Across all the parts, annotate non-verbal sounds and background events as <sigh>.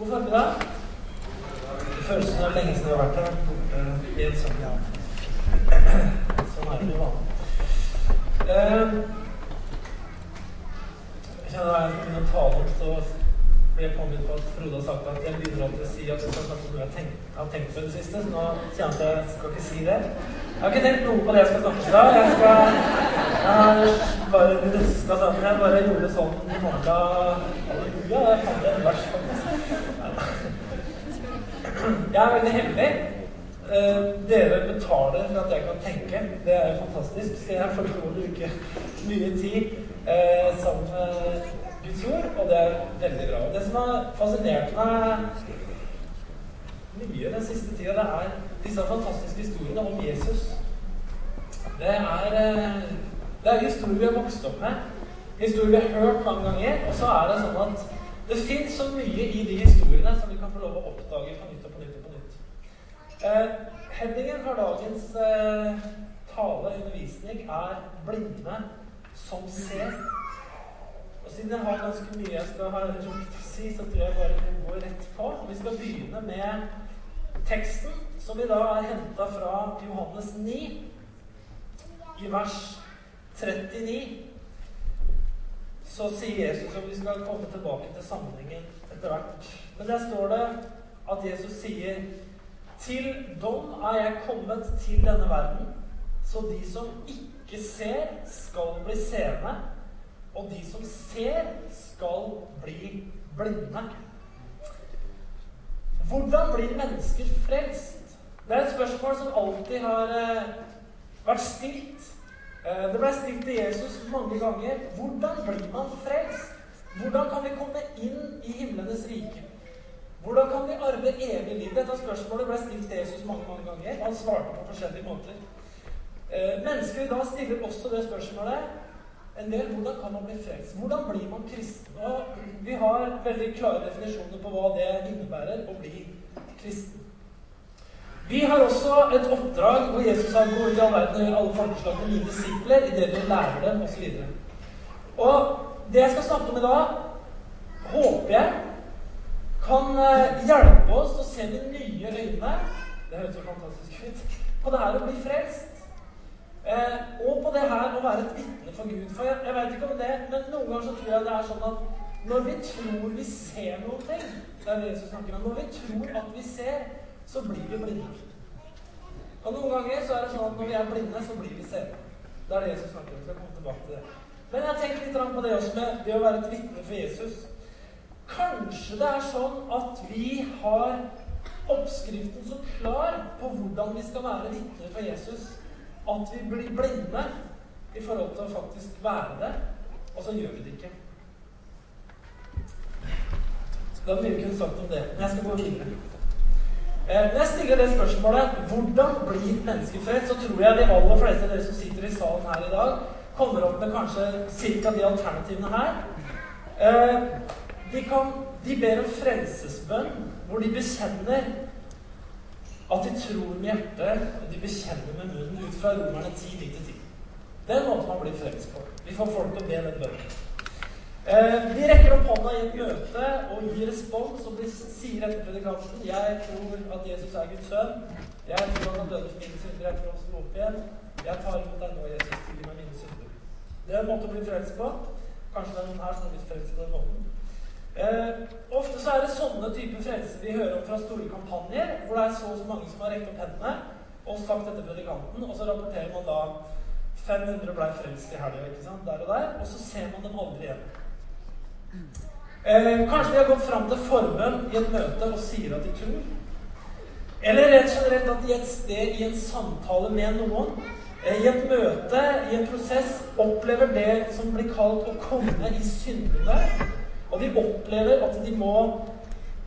God formiddag. Det føles som det er lenge siden jeg har vært her. Borte i en sånn ja. Sånn er det jo vanlig. Eh, Jeg kjenner da jeg skal begynne å tale om, så blir jeg påminnet på at Frode har sagt at jeg begynner alltid å si at jeg skal snakke om noe jeg tenkt, har tenkt på i det siste. Så nå kjenner jeg at jeg skal ikke si det. Jeg har ikke tenkt noe på det jeg skal snakke om i dag. Jeg skal jeg bare ruska sammen. Jeg bare gjorde sånn i mandag. Halleluja. Jeg fant en vers, faktisk. Jeg er veldig heldig. Eh, dere betaler for at jeg kan tenke. Det er fantastisk. Så jeg får lov å bruke mye tid eh, sammen med Guds ord, og det er veldig bra. Det som har fascinert meg mye den siste tida, det er disse fantastiske historiene om Jesus. Det er, eh, det er historier vi har vokst opp med, historier vi har hørt mange ganger, og så er det sånn at det fins så mye i de historiene som vi kan få lov å oppdage på nytt og på nytt og på nytt. Eh, headingen for dagens eh, tale undervisning er 'blinde som ser'. Og siden jeg har ganske mye jeg skal ha rukket å si, så tror jeg bare vi går rett på. Vi skal begynne med teksten, som vi da er henta fra Johannes 9, i vers 39 så sier Jesus og vi skal komme tilbake til sammenhengen etter hvert. Men der står det at Jesus sier Til dom er jeg kommet til denne verden, så de som ikke ser, skal bli seende, og de som ser, skal bli blinde. Hvordan blir mennesker frelst? Det er et spørsmål som alltid har eh, vært stilt. Eh, det ble stilt til Jesus mange ganger. Hvordan blir man frelst? Hvordan kan vi komme inn i himlenes rike? Hvordan kan vi arve evig liv? Dette spørsmålet ble stilt Jesus mange mange ganger. Han svarte på forskjellige måter. Eh, mennesker da stiller også det spørsmålet. En del hvordan kan man bli frelst? Hvordan blir man kristen? Og <clears throat> vi har veldig klare definisjoner på hva det innebærer å bli kristen. Vi har også et oppdrag hvor Jesus har gått i all verden alle folkeslag til mine disipler i det vi lærer dem, osv. Og, og det jeg skal snakke om i dag, håper jeg kan eh, hjelpe oss å se med nye øyne Det høres så fantastisk ut. På det her å bli frelst. Eh, og på det her å være et vitne for Gud. For jeg, jeg vet ikke om det, men noen ganger så tror jeg det er sånn at når vi tror vi ser noe ting, det er det Jesus snakker om, når vi tror at vi ser, så blir vi blinde. Og noen ganger så er det sånn at når vi er blinde, så blir vi seende. Det er det Jesus snakker om. Så jeg kommer tilbake til det. Men jeg har tenkt litt på det også med det å være et vitne for Jesus. Kanskje det er sånn at vi har oppskriften så klar på hvordan vi skal være vitner for Jesus, at vi blir blinde i forhold til å faktisk være det, og så gjør vi det ikke. Det er mye vi kunne sagt om det, men jeg skal gå videre. Når jeg stiller det spørsmålet hvordan blir mennesket frelst, så tror jeg de aller fleste av dere som sitter i salen her i dag, kommer opp med kanskje ca. de alternativene her. De, kan, de ber om frelsesbønn, hvor de bekjenner at de tror med hjertet, og de bekjenner med munnen ut fra Romerne 10, 9-10. Det er en måte man blir frelst på. Vi får folk til å be den bønnen. De rekker opp hånda i et møte og gir respons og sier etter predikanten Jeg tror at Jesus er Guds sønn. Jeg tror han døde for mine synder. Jeg tror han sto opp igjen. Jeg tar imot deg nå, Jesus, tilgi meg mine synder. Det er en måte å bli frelst på. Kanskje det er noen her som har blitt frelst på den måten. Eh, ofte så er det sånne typer frelse vi hører om fra store kampanjer, hvor det er så og så mange som har rekt opp hendene og sagt dette predikanten, og så rapporterer man da 500 ble frelst i helga, ikke sant, der og der, og så ser man dem aldri igjen. Eh, kanskje de har gått fram til formen i et møte og sier at de tror. Eller rett generelt at de et sted i en samtale med noen, eh, i et møte, i en prosess, opplever det som blir kalt å komme i syndene. Og de opplever at de må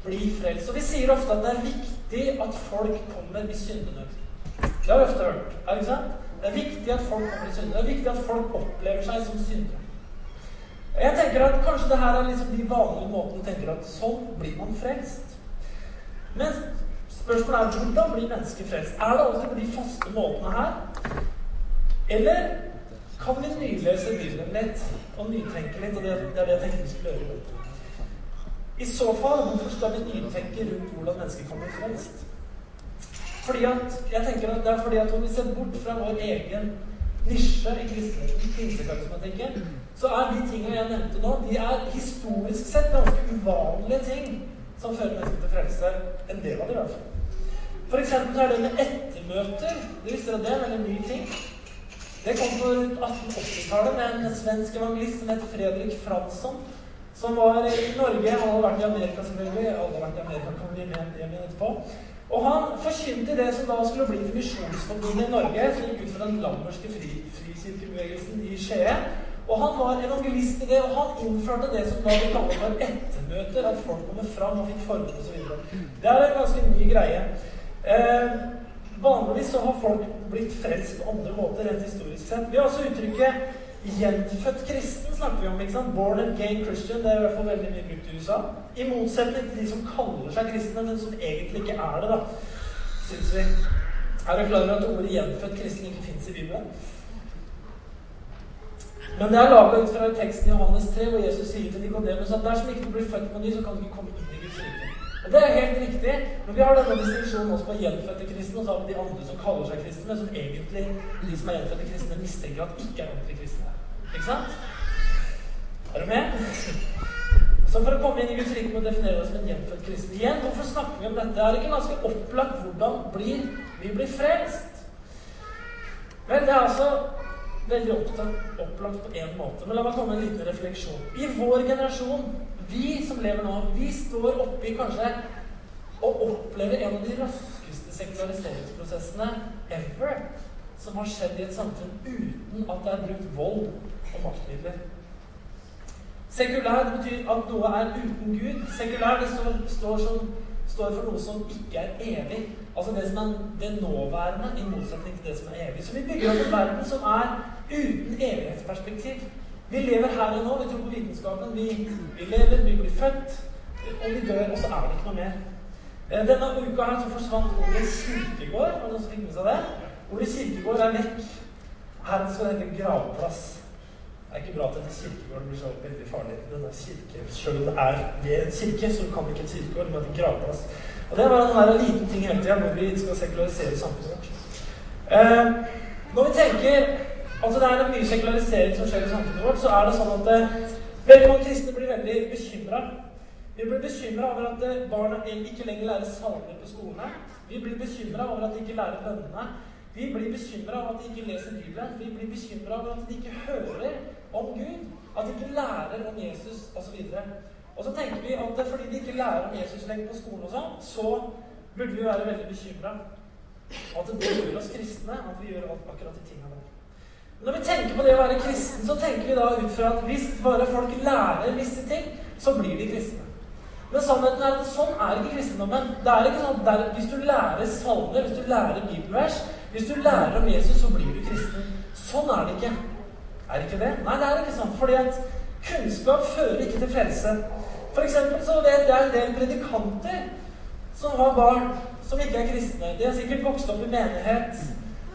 bli frelst. Og vi sier ofte at det er viktig at folk kommer i syndenød. Det har vi ofte hørt. er det ikke sant? Det er viktig at folk kommer i syndenød. Det er viktig at folk opplever seg som syndere. Jeg tenker at Kanskje det her er liksom de vanlige måtene tenker at sånn blir man frelst. Men spørsmålet er hvordan blir mennesket frelst? Er det alltid på de faste måtene her? Eller kan vi nylese Bibelen litt og nytenke litt? Og det, det er det jeg tenkte vi skulle gjøre. I så fall, hvorfor skal vi nytenke rundt hvordan mennesker kan bli frelst? Fordi at, jeg tenker at Det er fordi at om vi ser bort fra vår egen nisje i kristenheten, pinsekarismatikken, så er de tingene jeg nevnte nå, de er historisk sett ganske uvanlige ting som fører mennesker til frelse. En del av det, i hvert fall. Eksempel er det med ettermøter. det, det er en veldig ny ting. Det kom på 1880-tallet med en svensk evangelist som het Fredrik Fransson. Som var i Norge. Han hadde vært i Amerika, selvfølgelig. Alle har vært i Amerika, kan bli med hjem etterpå. Og han forkynte det som da skulle bli Misjonsforbundet i Norge, som gikk ut fra den lammerske fri, frikirkebevegelsen i Skien. Og han var evangelist i det, og han innførte det som da vi kaller for ettermøter. At folk kommer fram og fikk forbud osv. Det er en ganske ny greie. Eh, vanligvis så har folk blitt frelst på andre måter rent historisk sett. Vi har også uttrykket 'gjenfødt kristen', snakker vi om. ikke sant? Born and gay Christian. Det er i hvert fall veldig mye brukt i USA. I motsetning til de som kaller seg kristne, men som egentlig ikke er det, da, syns vi. Er du klar over at ordet 'gjenfødt kristen' ikke fins i Bibelen? Men det er laga ut fra teksten i Johannes 3, hvor Jesus sier til Nikodemus at dersom ikke du blir født på ny, så kan du ikke komme inn i Guds rike. Og det er helt riktig. Men vi har denne distinksjonen også på gjenfødte kristne, og så har vi de andre som kaller seg kristne, men som egentlig, de som er gjenfødte kristne, mistenker at ikke er ordentlige kristne. Ikke sant? Er du med? Så for å komme inn i Guds rike må vi definere oss som en gjenfødt kristen. Igjen, hvorfor snakker vi om dette? Er det ikke ganske opplagt hvordan blir vi blir frelst? Vel, det er altså veldig opptatt, opplagt på én måte. Men la meg komme med en liten refleksjon. I vår generasjon vi som lever nå, vi står oppi kanskje og opplever en av de raskeste sekulariseringsprosessene ever som har skjedd i et samfunn uten at det er brukt vold og maktmidler. Sekulær betyr at noe er uten Gud. Sekulær det står, står, som, står, for noe som ikke er evig. Altså det som er det nåværende, i motsetning til det som er evig. Så vi bygger opp en verden som er uten evighetsperspektiv. Vi lever her og nå. Vi tror på vitenskapen. Vi, vi lever, vi blir født, og vi dør, og så er det ikke noe mer. Eh, denne uka her så forsvant ordet kirkegård. Var det noen som fikk med seg det? Ordet kirkegård er vekk. Her skal det hete gravplass. Det er ikke bra at dette kirkegård blir så veldig farlig. Denne kirke, Selv om det er ved en kirke, så kan vi ikke et kirkegård, men en gravplass. Og Det bare en liten ting hele tida når vi skal sekularisere samfunnet vårt. Eh, når vi tenker Altså Det er en mye sekularisering som skjer i samfunnet vårt. Så er det sånn at eh, veldig mange kristne blir veldig bekymra. Vi blir bekymra over at eh, barna ikke lenger lærer salmer på skolene. Vi blir bekymra over at de ikke lærer bønnene. Vi blir bekymra over at de ikke leser Bibelen. Vi blir bekymra over at de ikke hører om Gud. At de ikke lærer om Jesus osv. Og så tenker vi at fordi de ikke lærer om Jesus lenger på skolen, og sånn, så burde vi være veldig bekymra. At det gjør oss kristne, at vi gjør akkurat de tingene. Når vi tenker på det å være kristen, så tenker vi da ut fra at hvis bare folk lærer visse ting, så blir de kristne. Men sannheten er at sånn er ikke kristendommen. Det er ikke sånn at Hvis du lærer salmer, hvis du lærer bibelvers, hvis du lærer om Jesus, så blir du kristen. Sånn er det ikke. Er det ikke det? Nei, det er ikke sånn. Fordi at kunnskap fører ikke til frelse. For eksempel så vet jeg en del predikanter som har barn som ikke er kristne. De har sikkert vokst opp i menighet.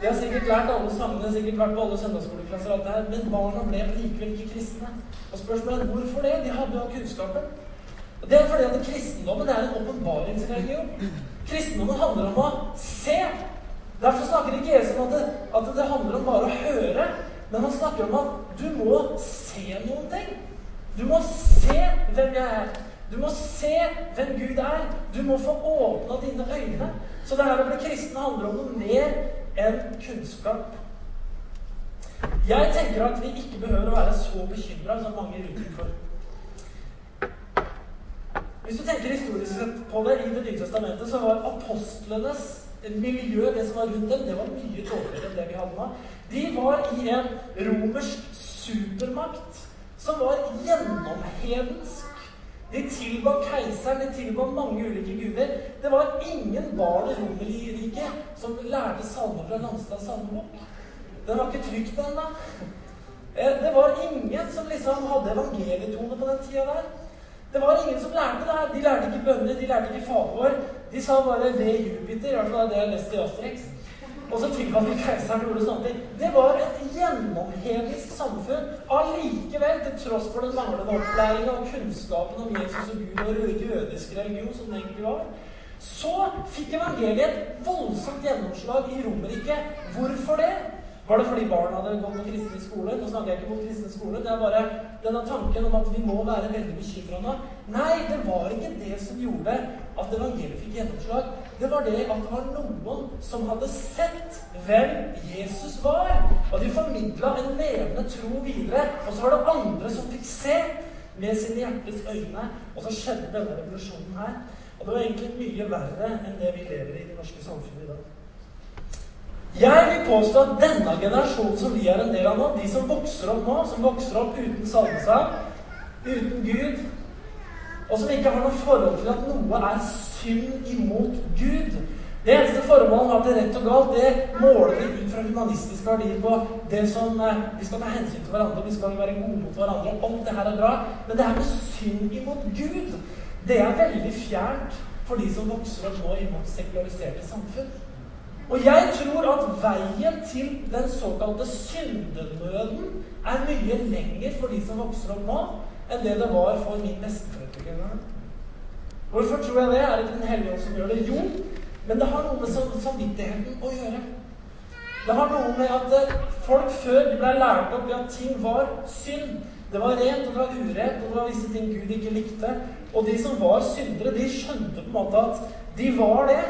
De har sikkert lært alle sangene, sikkert vært på alle søndagsskoleklasser, alt det her, men barna ble likevel ikke kristne. Og spørsmålet er hvorfor det? De hadde jo kunnskapen. Og Det er fordi at kristendommen er en åpenbaringsreligion. Kristendommen handler om å se. Derfor snakker ikke Jesus om at det, at det handler om bare å høre, men han snakker om at du må se noen ting. Du må se hvem jeg er. Du må se hvem Gud er. Du må få åpna dine øyne. Så det her å bli kristen handler om noe mer enn kunnskap. Jeg tenker at vi ikke behøver å være så bekymra som mange gir uttrykk for. Hvis du tenker historisk sett på det i Det nye testamentet, så var apostlenes miljø, det som var rundt dem, det var mye dårligere enn det vi hadde nå. De var i en romersk supermakt som var gjennomhedensk. De tilba keiseren, de tilba mange ulike guder. Det var ingen barn i Romerriket som lærte salmer fra Landstads salmebok. Den var ikke trykt ennå. Eh, det var ingen som liksom hadde evangelietone på den tida der. Det var ingen som lærte det her. De lærte ikke bønner, de lærte ikke fagord. De sa bare 'ved Jupiter', i hvert fall det er det jeg lest i Asterix. Og så tilkalte keiseren gjorde sånne ting. Det var et gjennomhemisk samfunn. Allikevel, til tross for den manglende opplæringa og kunnskapen om Jesus og Gud og jødisk religion, som det egentlig var, så fikk evangeliet et voldsomt gjennomslag i Romerriket. Hvorfor det? Var det fordi barna hadde gått på kristne skole? Nå snakker jeg ikke om kristne skole. Det er bare denne tanken om at vi må være veldig bekymra nå. Nei, det var ikke det som gjorde at evangeliet fikk gjennomslag. Det var det at det var noen som hadde sett hvem Jesus var. Og de formidla en levende tro videre. Og så var det andre som fikk se med sine hjertes øyne. Og så skjedde denne revolusjonen her. Og det var egentlig mye verre enn det vi lever i i det norske samfunnet i dag. Jeg vil påstå at denne generasjonen som vi er en del av nå, de som vokser opp nå, som vokser opp uten salmesang, uten Gud, og som ikke har noe forhold til at noe er synd imot Gud Det eneste formålet har til rett og galt, det måler vi ut fra humanistiske verdier på det som eh, Vi skal ta hensyn til hverandre, vi skal være gode mot hverandre. Alt det her er bra. Men det her med synd imot Gud, det er veldig fjernt for de som vokser opp nå i vårt sekulariserte samfunn. Og jeg tror at veien til den såkalte syndenøden er mye lenger for de som vokser opp nå, enn det det var for min besteforeldre. Hvorfor tror jeg det? Er det ikke Den hellige ånd som gjør det? Jo, men det har noe med samvittigheten å gjøre. Det har noe med at eh, folk før de ble lært opp i at ting var synd. Det var rent, og det var urent, og det var visse ting Gud ikke likte. Og de som var syndere, de skjønte på en måte at de var det.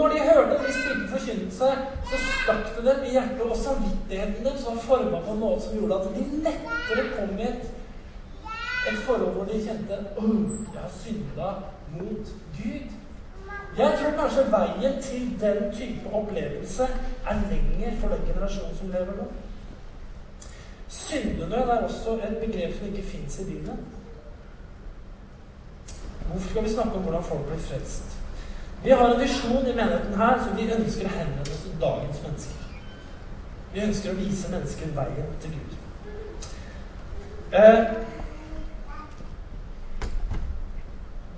Når de hørte en viss type forkynnelse, så stakk det dem i hjertet, og samvittigheten deres var forma på en måte som gjorde at de lettere kom i et, et forhold hvor de kjente Åh, jeg har synda mot Gud. Jeg tror kanskje veien til den type opplevelse er lenger for den generasjonen som lever nå. Syndenød er også et begrep som ikke fins i Bibelen. Hvorfor skal vi snakke om hvordan folk blir frelst? Vi har en visjon i menigheten her som vi ønsker å henvende oss til dagens mennesker. Vi ønsker å vise mennesker veien til Gud. Eh,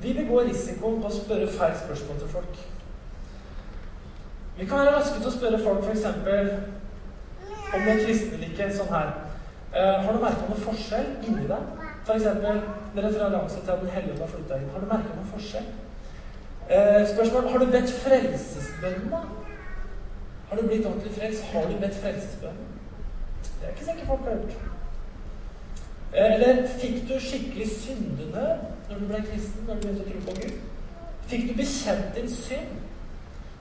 vi begår risikoen på å spørre feil spørsmål til folk. Vi kan være raske til å spørre folk f.eks. om er kristne eller ikke. Sånn her. Eh, har du merka noen forskjell inni deg? F.eks. med referanse til at Den hellige ånd har flytta inn. Har du merka noen forskjell? Eh, spørsmål Har du bedt frelsesbønnen, da? Har du blitt ordentlig frelst? Har du bedt frelsesbønnen? Det er ikke sikkert folk har hørt. Eh, eller fikk du skikkelig syndenød når du ble kristen, når du begynte å tro på Gud? Fikk du bekjent din synd?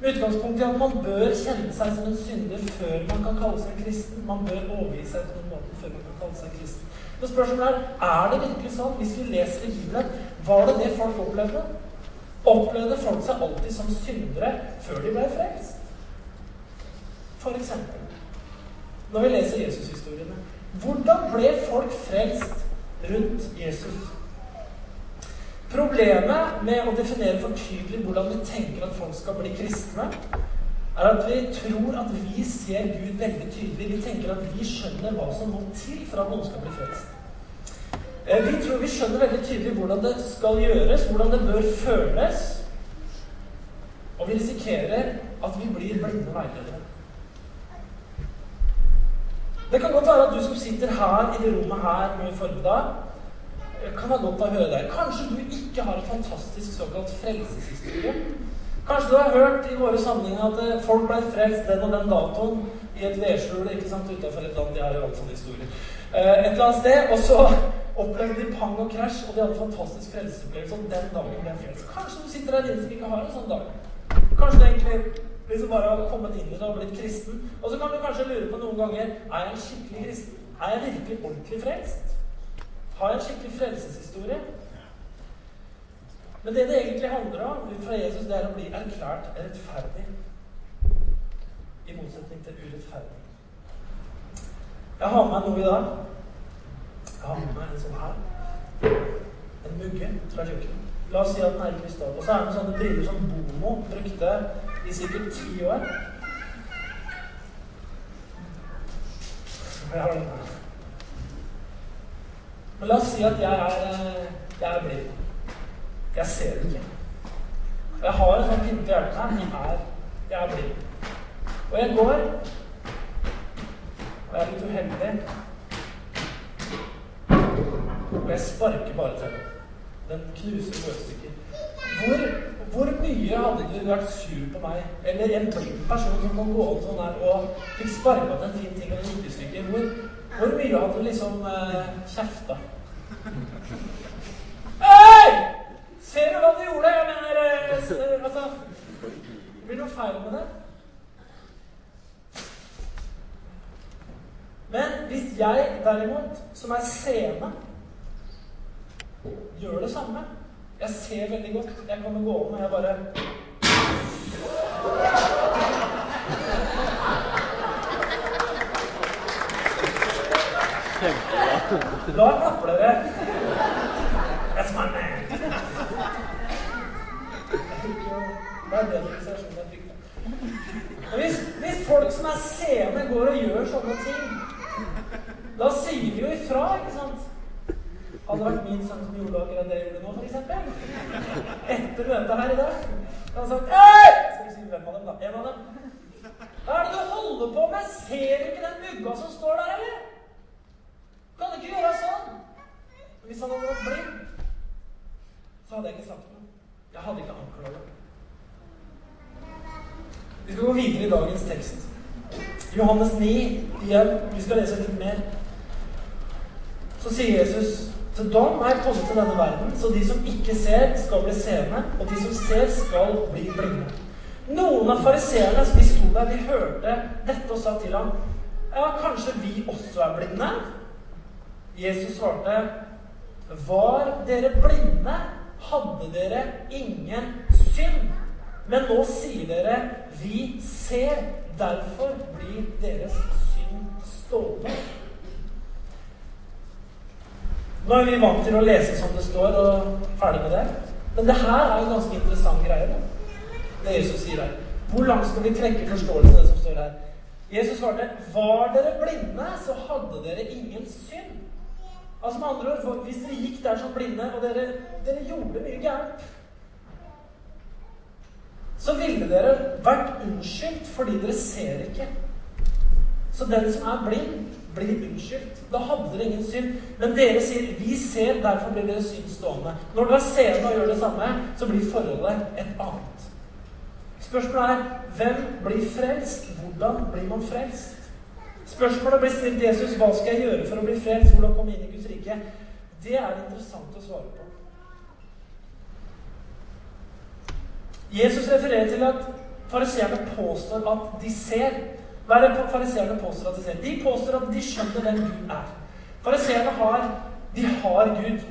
Med utgangspunkt i at man bør kjenne seg som en synder før man kan kalle seg kristen. Man bør overgi seg på noen måten før man kan kalle seg kristen. Men spørsmålet er er det virkelig sånn, hvis vi leser i Bibelen, var det det folk opplevde? Opplevde folk seg alltid som syndere før de ble frelst. For eksempel når vi leser Jesushistoriene. Hvordan ble folk frelst rundt Jesus? Problemet med å definere for tydelig hvordan vi tenker at folk skal bli kristne, er at vi tror at vi ser Gud veldig tydelig. Vi tenker at vi skjønner hva som må til for at noen skal bli frelst. Eh, vi tror vi skjønner veldig tydelig hvordan det skal gjøres, hvordan det bør føles. Og vi risikerer at vi blir blinde veiledere. Det kan godt være at du som sitter her i det rommet her nå i formiddag, eh, kan ha godt av å høre deg. Kanskje du ikke har en fantastisk såkalt frelseshistorie. Kanskje du har hørt i våre sammenhenger at eh, folk ble frelst den og den datoen i et vedskjul utafor et land. De har jo alt sånne historier. Et eller annet sted. Og så <laughs> opplevde de pang og krasj, og de hadde en fantastisk frelsesopplevelse. Og den dagen ble frelst. Kanskje du sitter der inne som ikke har en sånn dag. Kanskje du egentlig liksom bare har kommet inn i det og blitt kristen. Og så kan du kanskje lure på noen ganger er jeg en skikkelig kristen. Er jeg virkelig ordentlig frelst? Har jeg en skikkelig frelseshistorie? Men det det egentlig handler om ut fra Jesus, det er å bli erklært rettferdig. I motsetning til urettferdig. Jeg har med meg noe i dag. Jeg har med meg en sånn her. En mugge fra kjøkkenet. La oss si at den er i krystall. Og så er det sånne briller som Bomo brukte i sikkert ti år. Jeg har den. Men la oss si at jeg er, eh, jeg er blind. Jeg ser ikke. Og jeg har en sånn pinte i hjertet her, er, jeg er blind. Og jeg går, sparker bare til den. Knuser brødstykker. Hvor, hvor mye hadde du vært sur på meg, eller en blind person som kan gå opp sånn her og fikk sparka til en fin ting og et stykke? Hvor, hvor mye hadde du liksom eh, kjefta? Hei! Ser du hva du gjorde? Jeg mener eh, Altså Det blir noe feil med det. Men hvis jeg derimot, som er seende, gjør det samme Jeg ser veldig godt. Jeg kommer gående, og jeg bare Da klapper dere. That's my man. Det er den organisasjonen jeg frykter. Hvis, hvis folk som er seende, går og gjør sånne ting, da sier vi jo ifra, ikke sant? Hadde det vært min sønn som gjorde akkurat det jeg gjorde nå, f.eks. Etter møtet her i dag. Da hadde han sagt Hei! Skal vi si hvem av dem, da? En av dem. Hva er det du holder på med? Ser du ikke den mugga som står der, eller? Kan du ikke gjøre sånn? Hvis han hadde vært blind, så hadde jeg ikke sagt noe. Jeg hadde ikke anklaga. Vi skal gå videre i dagens tekst. Johannes 9, igjen. Vi skal lese litt mer. Så sier Jesus til da må jeg komme til denne verden, så de som ikke ser, skal bli seende, og de som ser, skal bli blinde. Noen av fariseerne som de sto der, de hørte dette og sa til ham Ja, kanskje vi også er blinde? Jesus svarte Var dere blinde, hadde dere ingen synd. Men nå sier dere vi ser, derfor blir deres synd stående. Nå er vi vant til å lese som det står, og ferdig med det. Men det her er en ganske interessant greie. Da. Det Jesus sier her. Hvor langt skal vi trekke forståelsen av det som står her? Jesus svarte Var dere blinde, så hadde dere ingen synd. Altså med andre ord, Hvis dere gikk der som blinde, og dere, dere gjorde mye gærent så ville dere vært unnskyldt fordi dere ser ikke. Så den som er blind, blir unnskyldt. Da hadde dere ingen synd. Men dere sier 'vi ser, derfor blir deres synd stående'. Når du er seende og gjør det samme, så blir forholdet et annet. Spørsmålet er hvem blir frelst? Hvordan blir man frelst? Spørsmålet blir stilt Jesus hva skal jeg gjøre for å bli frelst? Hvordan komme inn i Guds rike? Det er interessant å svare på. Jesus refererer til at fariseerne påstår at de ser. Hva er det fariseerne påstår at de ser? De påstår at de skjønner hvem Gud er. Fariseerne har, de har Gud.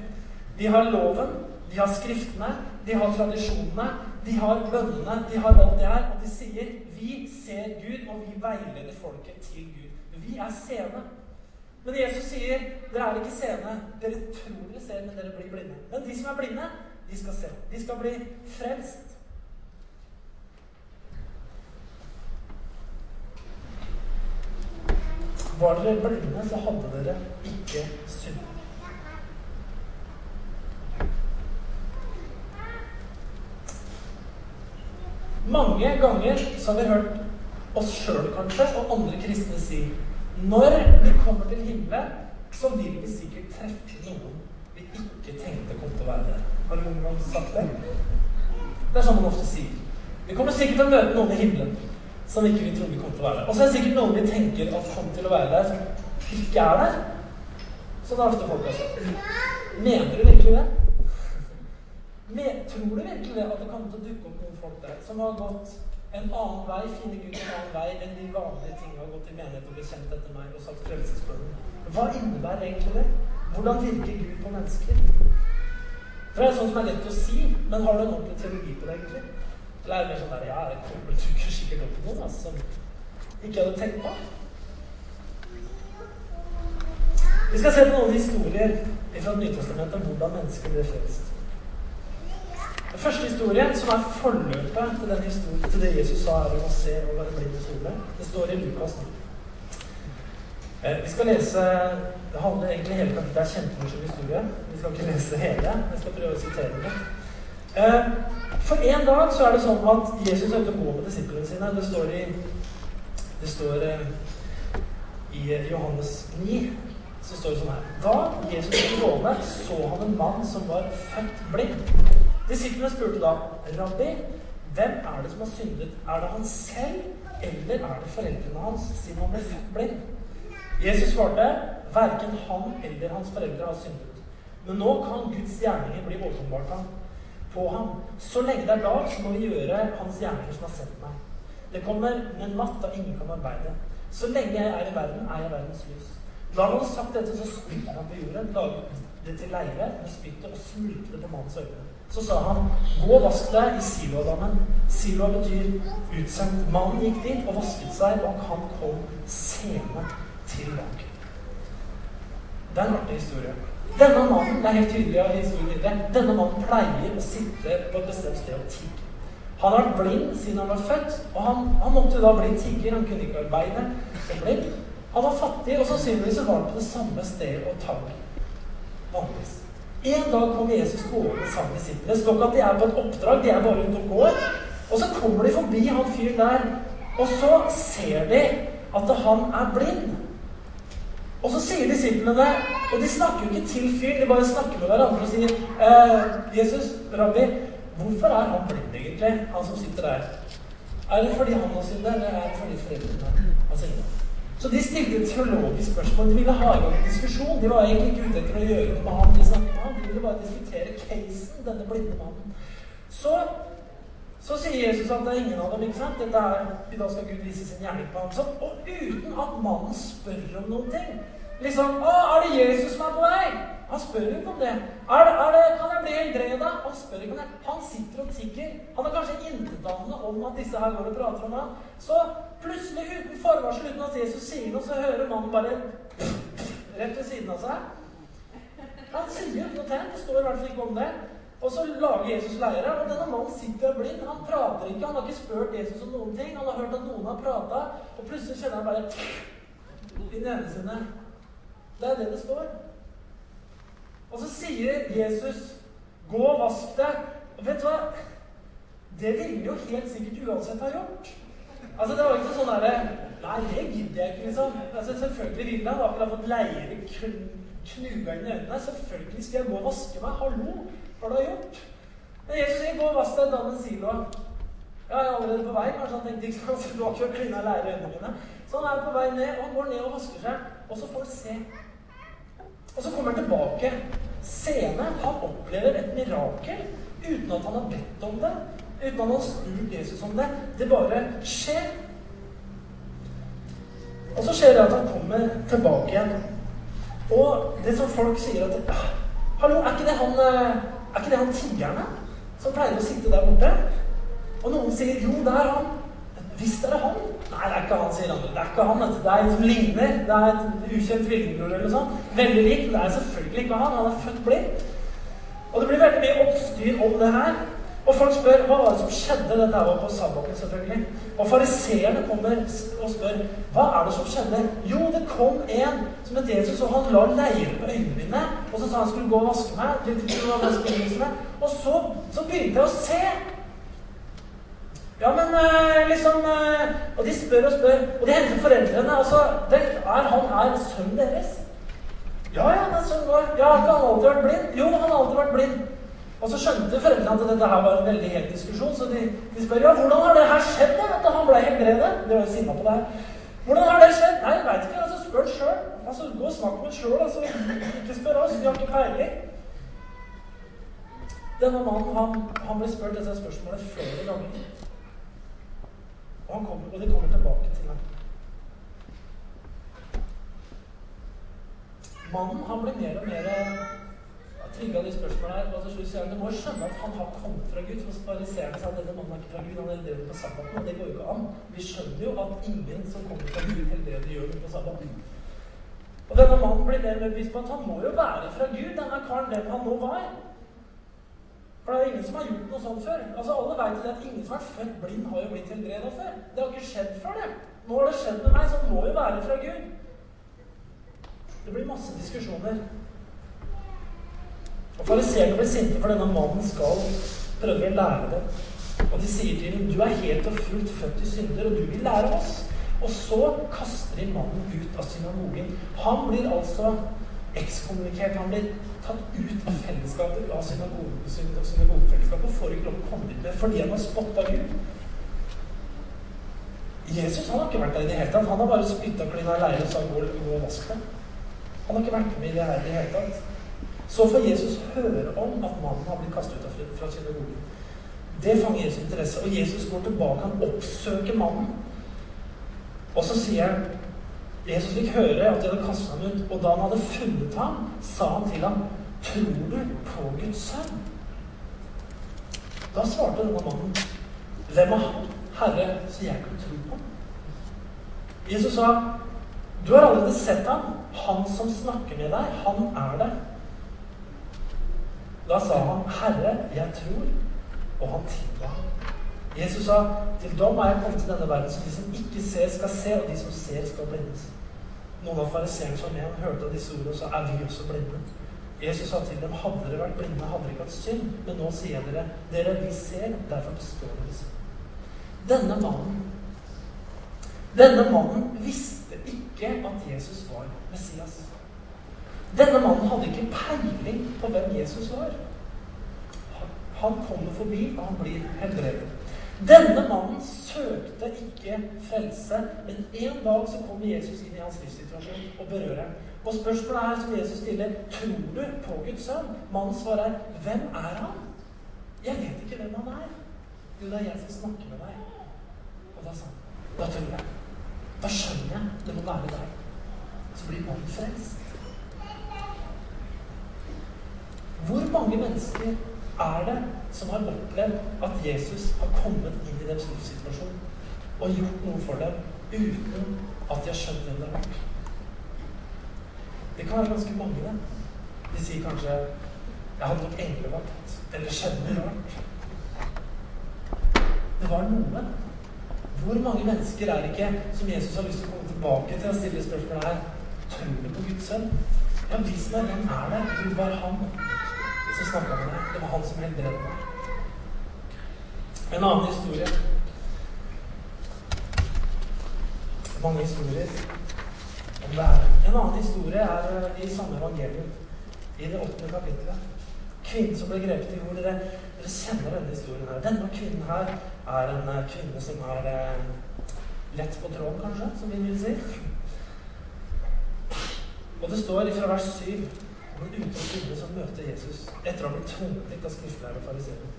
De har loven, de har skriftene, de har tradisjonene, de har bønnene, de har alt det her. Og de sier 'Vi ser Gud, og vi veileder folket til Gud'. Vi er seende. Men Jesus sier 'Dere er ikke seende. Dere tror dere ser, men dere blir blinde'. Men de som er blinde, de skal se. De skal bli frelst. Var dere blinde, så hadde dere ikke synd. Mange ganger så har vi hørt oss sjøl kanskje, og andre kristne si når vi kommer til himmelen, så vil vi sikkert treffe noen vi ikke tenkte kom til å være der. Har du noen gang sagt det? Det er sånn man ofte sier. Vi kommer sikkert til å møte noen i himmelen som ikke vi trodde kom til å være der. Og så er det sikkert noen vi tenker at kom til å være der, som ikke er der. Sånn er ofte folk også. Mener du virkelig det? Men, tror du virkelig det at det kommer til å dukke opp noen folk der som har gått en annen vei, finne Gud en annen vei enn de vanlige tingene har gått i menighet og bekjent etter meg og sagt frelsesbønnen? Hva innebærer egentlig det? Hvordan virker Gud på mennesker? For det er sånn som er lett å si, men har du en ordentlig teologi på det, egentlig? Eller er det mer sånn der Ja, det kommer dukker sikkert opp noen altså, som ikke hadde tenkt på? Vi skal se på noen historier fra Nytestamentet om hvordan mennesker ble frelst. Den første historien, som er forløpet til, den historien, til det Jesus sa om å se og være blind i solen, det står i Lukas nå. Eh, vi skal lese Det handler egentlig hele kapittelet er kjempemorsom historie. Vi skal ikke lese hele. Jeg skal prøve å sitere det. Eh, for en dag så er det sånn at Jesus er ute og går med disiplene sine. Det står i Det står eh, i Johannes 9 så står det sånn her Da Jesus gikk gående, så han en mann som var født blind. Disiplene spurte da, 'Rabbi, hvem er det som har syndet? Er det han selv, eller er det foreldrene hans, siden han ble født blind?' Jesus svarte, 'Verken han eller hans foreldre har syndet.' Men nå kan Guds gjerninger bli åpenbart på ham. Så lenge det er dag, så må vi gjøre hans gjerninger som har sendt meg. Det kommer en natt da ingen kan arbeide. Så lenge jeg er i verden, er jeg verdens lys. Da han hadde sagt dette, så spyttet han på jorden, laget det til leire med spyttet og smulte det på mannens øyne. Så sa han, gå og vask deg i Siloadammen. Siloa betyr utsendt. Mannen gikk dit og vasket seg, og han kom sene tilbake. Det er en artig historie. Denne mannen det er helt tydelig av historien denne mannen pleier å sitte på et bestemt sted og tigge. Han har vært blind siden han var født, og han, han måtte da bli tigger. Han kunne ikke arbeide som blind. Han var fattig, og sannsynligvis var han på det samme stedet og tagg. Vanligvis. En dag kommer Jesus gående sammen med sitt. Det står ikke at de er på et oppdrag, de er bare ute og går. Og så kommer de forbi han fyren der, og så ser de at han er blind. Og så sier disiplene det, og de snakker jo ikke til fyren, de bare snakker med hverandre og sier eh, 'Jesus, rabbi, hvorfor er han blind egentlig, han som sitter der?' Er det fordi han har syndet, eller er det fordi foreldrene har syndet? Så de stilte et teologisk spørsmål. De ville ha i gang en diskusjon. De var egentlig ikke ute etter å gjøre noe med ham. De snakket med. De ville bare diskutere casen, denne blinde mannen. Så, så sier Jesus at det er ingen av dem. ikke sant? Dette er, Da skal Gud vise sin gjerning på ham. Så, og uten at mannen spør om noen ting. Liksom 'Å, er det Jesus som er på vei?' Han spør jo ikke om det. Er det, er det kan jeg bli helbreda? Han spør ikke om det. Han sitter og tigger. Han er kanskje intetanende om at disse her går og prater om ham. Så plutselig, uten forvarsel, uten at Jesus sier noe, så hører mannen bare rett ved siden av seg. Han sier ikke noe til Det står i hvert fall ikke om det. Og så lager Jesus leire, og denne mannen sitter blind. Han prater ikke, han har ikke spurt Jesus om noen ting. Han har hørt at noen har prata, og plutselig kjenner han bare i nevene sine Det er det det står. Og så sier Jesus 'Gå og vask deg'. Og vet du hva? Det ville jo helt sikkert uansett ha gjort. Altså, Det var ikke sånn derre Nei, det gidder jeg ikke, liksom. Altså, Selvfølgelig vil han. Akkurat fått leire knuga i øynene. Selvfølgelig skal jeg gå og vaske meg. Hallo, har du gjort? Men Jesus sier 'gå og vask deg', i dammen siloa. Jeg er allerede på vei. Kanskje han tenkte ikke sånn, du har ikke klina leire øynene mine. Så han er på vei ned, og går ned og vasker seg. Og så får han se og så kommer han tilbake senere. Han opplever et mirakel uten at han har bedt om det. Uten at han har spurt Jesus om det. Det bare skjer. Og så skjer det at han kommer tilbake igjen. Og det som folk sier at Hallo, er ikke det han, er ikke det han tiggerne som pleier å sitte der borte? Og noen sier jo, det er han. Visst er det han. Nei, det er ikke han, sier andre. Det er ikke han. Det er en som ligner. Det er et ukjent tvillingbror eller noe sånt. Veldig lik, men det er selvfølgelig ikke han. Han er født blind. Og det blir veldig mye oppstyr om det her. Og folk spør hva var det som skjedde. Dette var på sabbaten, selvfølgelig. Og fariseerne kommer og spør hva er det som skjedde. Jo, det kom en som het Jesus, og han la leire på øynene mine. Og så sa han skulle gå og vaske meg. Og så, så begynte jeg å se. Ja, men uh, liksom uh, Og de spør og spør. Og de henter foreldrene. altså, det, Er han er sønnen deres? Ja, ja, det er sønnen vår. Ja, Har ikke han alltid vært blind? Jo, han har alltid vært blind. Og så skjønte foreldrene at dette her var en veldig het diskusjon, så de, de, spør ja, hvordan har det her skjedd, da? At han ble helbredet? De var jo sinna på det her. Hvordan har det skjedd? Nei, jeg veit ikke. altså Spør sjøl. Altså, gå og snakk med sjøl. Altså. Ikke spør oss. Vi har ikke peiling. Denne mannen han, han ble spurt dette spørsmålet flere ganger. Og, kommer, og de kommer tilbake til ham. Mannen han blir mer og mer trygga av de spørsmålene her. Og til slutt sier han du må skjønne at han har kommet fra Gud. For fariseerne sa at denne mannen er ikke fra Gud, han helbreder på sabbaten. Og det går jo ikke an. Vi skjønner jo at ingen som kommer fra Gud, helbreder gjør det på sabbaten. Og denne mannen blir mer bevisst på at han må jo være fra Gud, denne karen, den han nå var. For det er ingen som har gjort noe sånt før. Altså Alle vet at ingen som har vært født blind, har jo blitt helbreda før. Det har ikke skjedd før, det. Nå har det skjedd med meg, så det må jo være fra Gud. Det blir masse diskusjoner. Og Fariseerne blir sinte for denne mannen skal prøve å lære dem. Og de sier til ham, 'Du er helt og fullt født i synder, og du vil lære oss.' Og så kaster de mannen ut av synagogen. Han blir altså ekskommunikert. Han blir tatt ut av fellesskapet, av synagogefellesskapet, og får ikke lov å komme dit mer fordi han har spotta Gud. Jesus han har ikke vært der i det hele tatt. Han har bare spytta klina i leiren og sagt gå og vask deg'. Han har ikke vært med i det her i det hele tatt. Så får Jesus høre om at mannen har blitt kastet ut fra synagogen. Det fanger Jesus interesse. Og Jesus går tilbake. Han oppsøker mannen. Og så sier han Jesus fikk høre at de hadde kastet ham ut. Og da han hadde funnet ham, sa han til ham, 'Tror du på Guds sønn?' Da svarte denne mannen, 'Hvem er han, Herre, så jeg kan tro på?' Jesus sa, 'Du har allerede sett ham. Han som snakker med deg, han er det.' Da sa han, 'Herre, jeg tror.' Og han tilba. Jesus sa, 'Til dom er jeg kommet til denne verden, så de som ikke ser, skal se, og de som ser, skal blindes.' Noen av fariseerne som med hørte disse ordene, så er vi også blinde. Jesus sa til dem, 'Hadde dere vært blinde, hadde dere ikke hatt synd.' Men nå sier dere, 'Dere, vi ser, derfor består dere synd.' Denne mannen denne mannen visste ikke at Jesus var Messias. Denne mannen hadde ikke peiling på hvem Jesus var. Han kommer forbi, og han blir helbredet. Denne mannen søkte ikke frelse, men en dag så kommer Jesus inn i hans livssituasjon og berører ham. Og spørsmålet er som Jesus stiller, tror du på Guds sønn? Mannen svar er, hvem er han? Jeg vet ikke hvem han er. Jo, det er jeg som snakker med deg. Og da sa han, da tror jeg. Da skjønner jeg det må være deg. Så blir mannen frelst. Hvor mange mennesker er det som har opplevd at Jesus har kommet inn i deres livssituasjon og gjort noe for dem uten at de har skjønt hvem det har vært? Det kan være ganske mange, det. De sier kanskje 'Jeg hadde nok englevakt', eller 'skjedde noe rart'. Det var noe. Hvor mange mennesker er det ikke som Jesus har lyst til å komme tilbake til og stille spørsmålet her? Tror du på Guds sønn? Ja, vis meg hvem er det? Du var han som snakka med deg. Det var han som helbredet deg. En annen historie Mange historier. En annen historie er i samme evangelium, i det åttende kapittelet. Kvinnen som ble grepet i hodet. Dere, dere kjenner denne historien her. Denne kvinnen her er en eh, kvinne som er eh, lett på tråden, kanskje, som vi vil si. Og det står fra vers 7 om en utro som møter Jesus etter å ha blitt tvunget hit av skriftlærere og fariseere.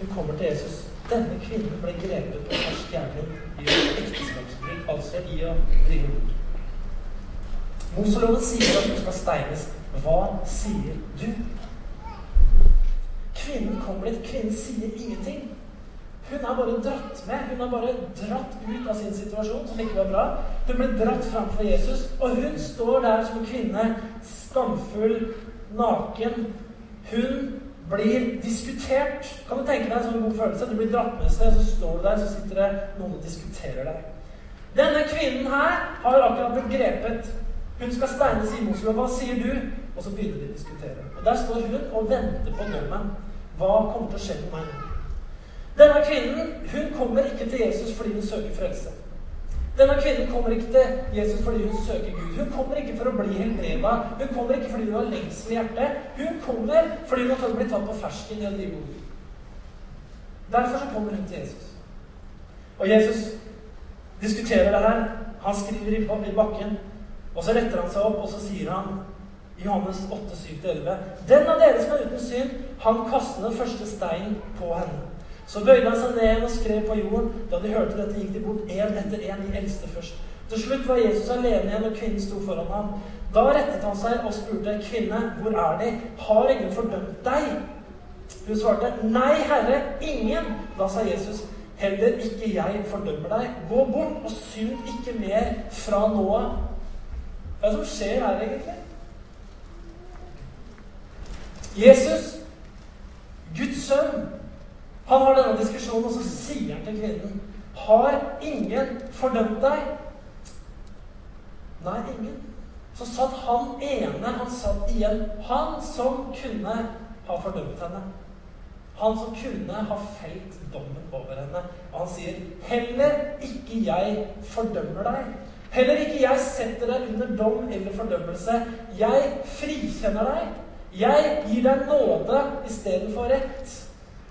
Hun kommer til Jesus. Denne kvinnen ble grepet på fersk gjerning i ekteskapsbrudd, altså i å drive ord. Moseloven sier at hun skal steines. Hva sier du? Kvinnen kommer dit. Kvinnen sier ingenting. Hun er bare dratt med. Hun er bare dratt ut av sin situasjon, som ikke var bra. Hun ble dratt fram for Jesus, og hun står der som kvinne, skamfull, naken. Hun blir diskutert. Kan du tenke deg en sånn god følelse? Du blir dratt med seg, så står du der, så sitter det noen og diskuterer deg. Denne kvinnen her har akkurat blitt grepet. Hun skal steines i Moselov. Hva sier du? Og så begynner de å diskutere. Og Der står hun og venter på dommen. Hva kommer til å skje med meg nå? Denne kvinnen hun kommer ikke til Jesus fordi hun søker frelse. Denne kvinnen kommer ikke til Jesus fordi hun søker Gud. Hun kommer ikke for å bli helbreda. Hun kommer ikke fordi hun har lengsel i hjertet. Hun kommer fordi hun har blitt tatt på fersken i en drive ord. Derfor så kommer hun til Jesus. Og Jesus diskuterer det her. Han skriver i bakken, og så retter han seg opp, og så sier han i Johannes 8, 7-11 Den av dere som er uten synd, han kaster den første steinen på henne. Så bøyde han seg ned og skrev på jorden. Da de hørte dette, gikk de bort én etter én, de eldste først. Til slutt var Jesus alene igjen, og kvinnen sto foran ham. Da rettet han seg og spurte, 'Kvinne, hvor er De? Har ingen fordømt deg?' Hun svarte, 'Nei, Herre, ingen.' Da sa Jesus, 'Heller ikke jeg fordømmer deg. Gå bort og synd ikke mer fra nå av.' Hva er det som skjer her, egentlig? Jesus, Guds sønn, han har denne diskusjonen, og så sier han til kvinnen Har ingen fordømt deg? Nei, ingen. Så satt han ene, han satt igjen. Han som kunne ha fordømt henne. Han som kunne ha felt dommen over henne. Og han sier, 'Heller ikke jeg fordømmer deg.' Heller ikke jeg setter deg under dom eller fordømmelse. Jeg frikjenner deg. Jeg gir deg nåde istedenfor rett.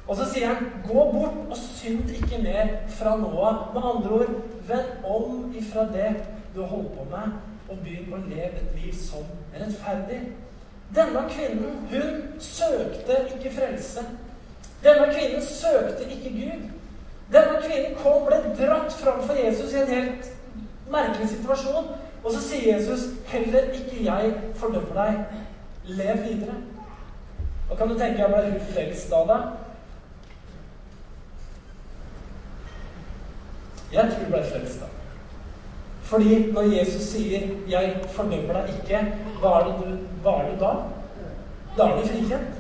Og så sier han, 'Gå bort og synd ikke mer fra nå av'. Med andre ord, vend om ifra det du holdt på med, og begynn å leve et liv som rettferdig. Denne kvinnen, hun søkte ikke frelse. Denne kvinnen søkte ikke Gud. Denne kvinnen kom, ble dratt fram for Jesus i en helt merkelig situasjon. Og så sier Jesus, 'Heller ikke jeg fordømmer deg. Lev videre'. Og kan du tenke deg, ble hun frelst da, da? Jeg tror du ble frelst da. Fordi når Jesus sier 'Jeg fordømmer deg ikke', hva er det, du, hva er det da? Da er du frikjent.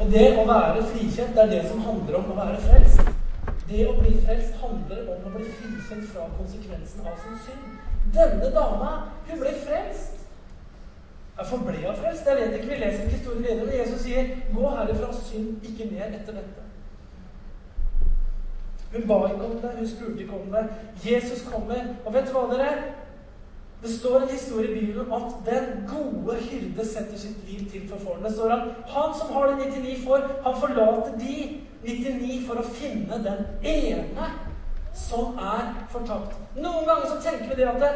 Og det å være frikjent, det er det som handler om å være frelst. Det å bli frelst handler om å bli frikjent fra konsekvensen av sin synd. Denne dama, hun ble frelst. Hvorfor ble hun frelst? Jeg vet ikke, Vi leser ikke historien videre, Jesus sier 'Gå herifra, synd ikke mer etter dette'. Hun ba ikke om det, hun spurte ikke om det. Jesus kommer. Og vet du hva, dere? Det står en historie i Bibelen at den gode hyrde setter sitt liv til for fårene. Det står at han som har de 99 får, han forlater de 99 for å finne den ene som er fortapt. Noen ganger så tenker vi det at det,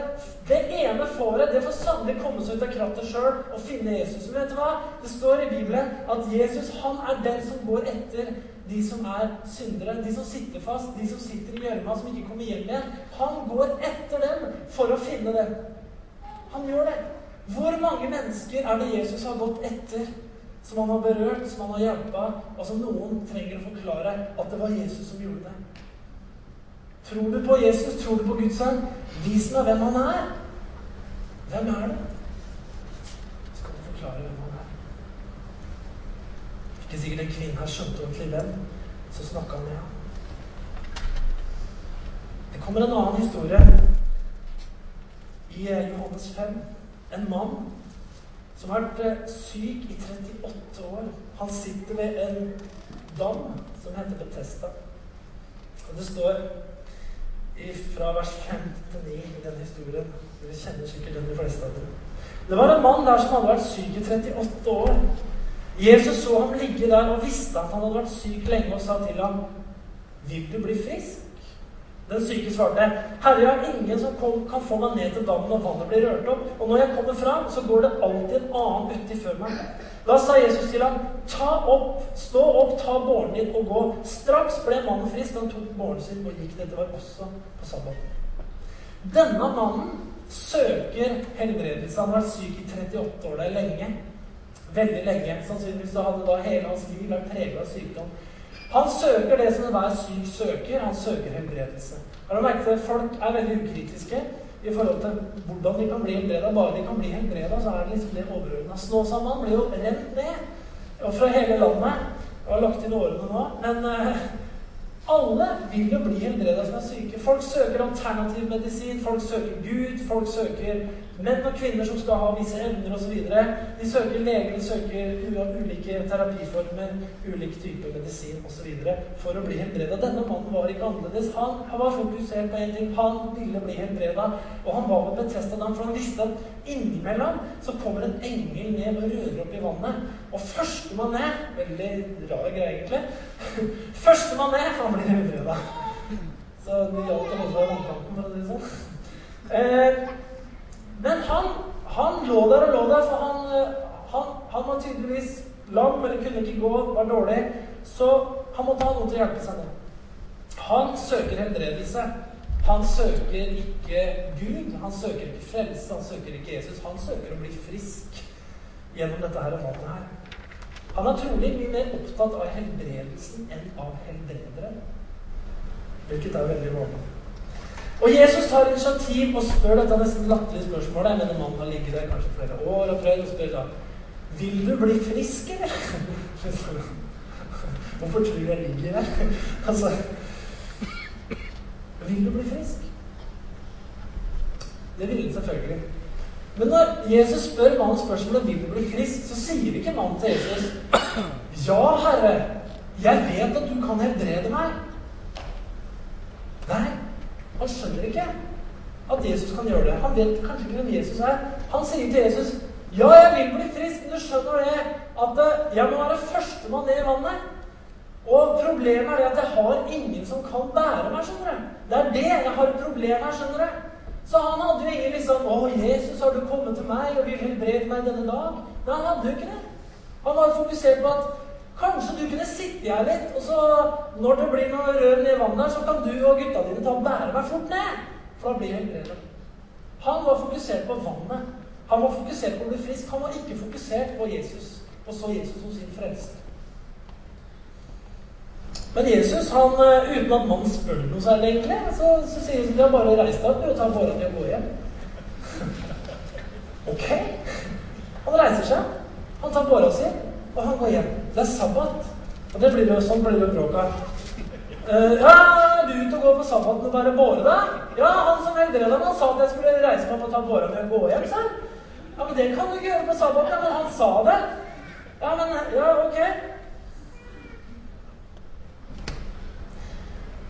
det ene fåret det får sannelig komme seg ut av krattet sjøl og finne Jesus. Men vet du hva? Det står i Bibelen at Jesus han er den som går etter de som er syndere, de som sitter fast, de som sitter i gjørma, som ikke kommer hjem igjen. Han går etter dem for å finne dem. Han gjør det. Hvor mange mennesker er det Jesus har gått etter, som han har berørt, som han har hjulpet, og som noen trenger å forklare at det var Jesus som gjorde det? Tror du på Jesus? Tror du på Guds sønn? Vis meg hvem han er. Hvem er det? Skal du forklare hvem han er? Ikke sikkert en kvinne her skjønte ordentlig hvem. Så snakka med ham. Det kommer en annen historie i eh, Johannes 5. En mann som har vært eh, syk i 38 år. Han sitter ved en dam som heter Betesta. Og det står fra vers 5 til 9 i den historien. Dere kjenner sikkert den de fleste av dere. Det var en mann der som hadde vært syk i 38 år. Jesus så ham ligge der og visste at han hadde vært syk lenge, og sa til ham, 'Vil du bli frisk?' Den syke svarte, 'Herre, jeg har ingen som kan få meg ned til dammen når vannet blir rørt opp.' 'Og når jeg kommer fram, så går det alltid en annen uti før meg.' Da sa Jesus til ham, 'Ta opp, stå opp, ta båren din og gå.' Straks ble mannen frisk. Han tok båren sin og gikk. Dette var også på sabbat. Denne mannen søker helbredelse. Han har vært syk i 38 år. Det er lenge. Veldig lenge. Sannsynligvis hadde da hele hans liv vært preget av sykdom. Han søker det som enhver syk søker. Han søker helbredelse. Har du merket at Folk er veldig ukritiske i forhold til hvordan de kan bli helbreda. Bare de kan bli helbreda, så er det liksom det overordna. Snåsamannen blir jo rent ned. Og fra hele landet. Jeg har lagt inn årene nå. Men uh, alle vil jo bli helbreda som er syke. Folk søker alternativ medisin. Folk søker Gud. Folk søker menn og kvinner som skal ha visse evner osv. De søker leger, de søker ulike terapiformer, ulik type medisin osv. for å bli helbreda. Denne mannen var ikke annerledes. Han, han var fokusert på én ting. Han ville bli helbreda. Og han var ved Betesta Dam, for han visste at innimellom så kommer en engel ned og rører opp i vannet. Og førstemann ned Veldig rar greie, egentlig. <laughs> førstemann ned, for han blir helbreda. Så det gjaldt å holde vannkanten, for å si det sånn. Eh, men han, han lå der og lå der, for han, eh, han, han var tydeligvis lam eller kunne ikke gå, var dårlig. Så han måtte ha noen til å hjelpe seg ned. Han søker helbredelse. Han søker ikke Gud, han søker ikke frelse, han søker ikke Jesus. Han søker å bli frisk gjennom dette her og vannet her. Han er trolig mye mer opptatt av helbredelsen enn av helbredere. Hvilket er veldig vanlig. Og Jesus tar initiativ og spør dette nesten latterlige spørsmålet. Jeg mener mannen har ligget der kanskje flere år og prøvd og spør da Vil du bli frisk, eller? <laughs> Hvorfor tror du jeg ligger der? altså <laughs> Vil du bli frisk? Det vil han selvfølgelig. Men når Jesus spør mannen spørsmålet vil du bli frisk, så sier ikke mannen til Jesus Ja, Herre, 'Jeg vet at du kan helbrede meg.' Nei, han skjønner ikke at Jesus kan gjøre det. Han vet kanskje ikke hvem Jesus er. Han sier til Jesus, 'Ja, jeg vil bli frisk, men du skjønner det at eh, jeg må være førstemann ned i vannet.' Og problemet er det at jeg har ingen som kan bære meg, skjønner du. Det er det. Jeg har et problem her, skjønner du. Så han hadde jo ingen liksom 'Å, Jesus, har du kommet til meg og vil helbrede meg denne dag?' Nei, han hadde jo ikke det. Han var fokusert på at kanskje du kunne sitte her litt, og så når det blir noe rør ned i vannet, så kan du og gutta dine ta og bære meg fort ned. For da blir jeg helbredet. Han var fokusert på vannet. Han var fokusert på å bli frisk. Han var ikke fokusert på Jesus, og så Jesus som sin frelser. Men Jesus, han, eh, uten at mannen spør noe særlig, egentlig, så, så sier han ja, bare reis deg opp og tar båra og går hjem. <laughs> ok. Han reiser seg, han tar båra si, og han går hjem. Det er sabbat. Og det blir jo sånn blir det bråk av. Uh, ja, er du ute og går på sabbaten og bare båre, deg. Ja, han som helbreda meg, sa at jeg skulle reise meg opp og ta båra mi og gå hjem, sa Ja, men det kan du ikke gjøre på sabbaten. Ja, men han sa det. Ja, men Ja, ok.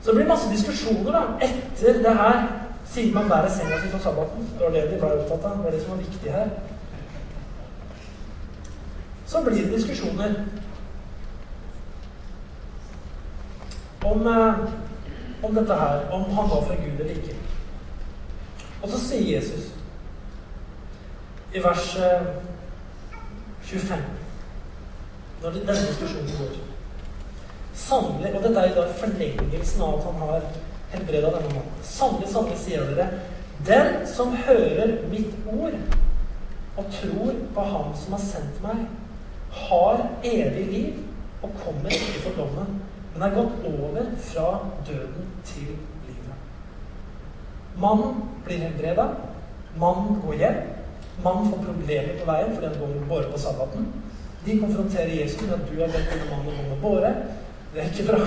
Så det blir masse diskusjoner da, etter det her, siden man bærer senga si på sabbaten. Det var det de ble opptatt av. Det var det som var viktig her. Så blir det diskusjoner om, eh, om dette her, om han var fra Gud eller ikke. Og så sier Jesus i vers 25, eh, når denne diskusjonen går Sannelig, og dette er da forlengelsen av at han har helbreda denne mannen. Sannelig, sannelig, sier dere, den som hører mitt ord og tror på Ham som har sendt meg, har evig liv og kommer ikke for dommen, men er gått over fra døden til livet. Mannen blir helbreda. Mannen går hjem. Mannen får problemer på veien fordi han går med båre på sabbaten. De konfronterer Jesus med at du har bedt denne mannen om å båre. Det er ikke bra.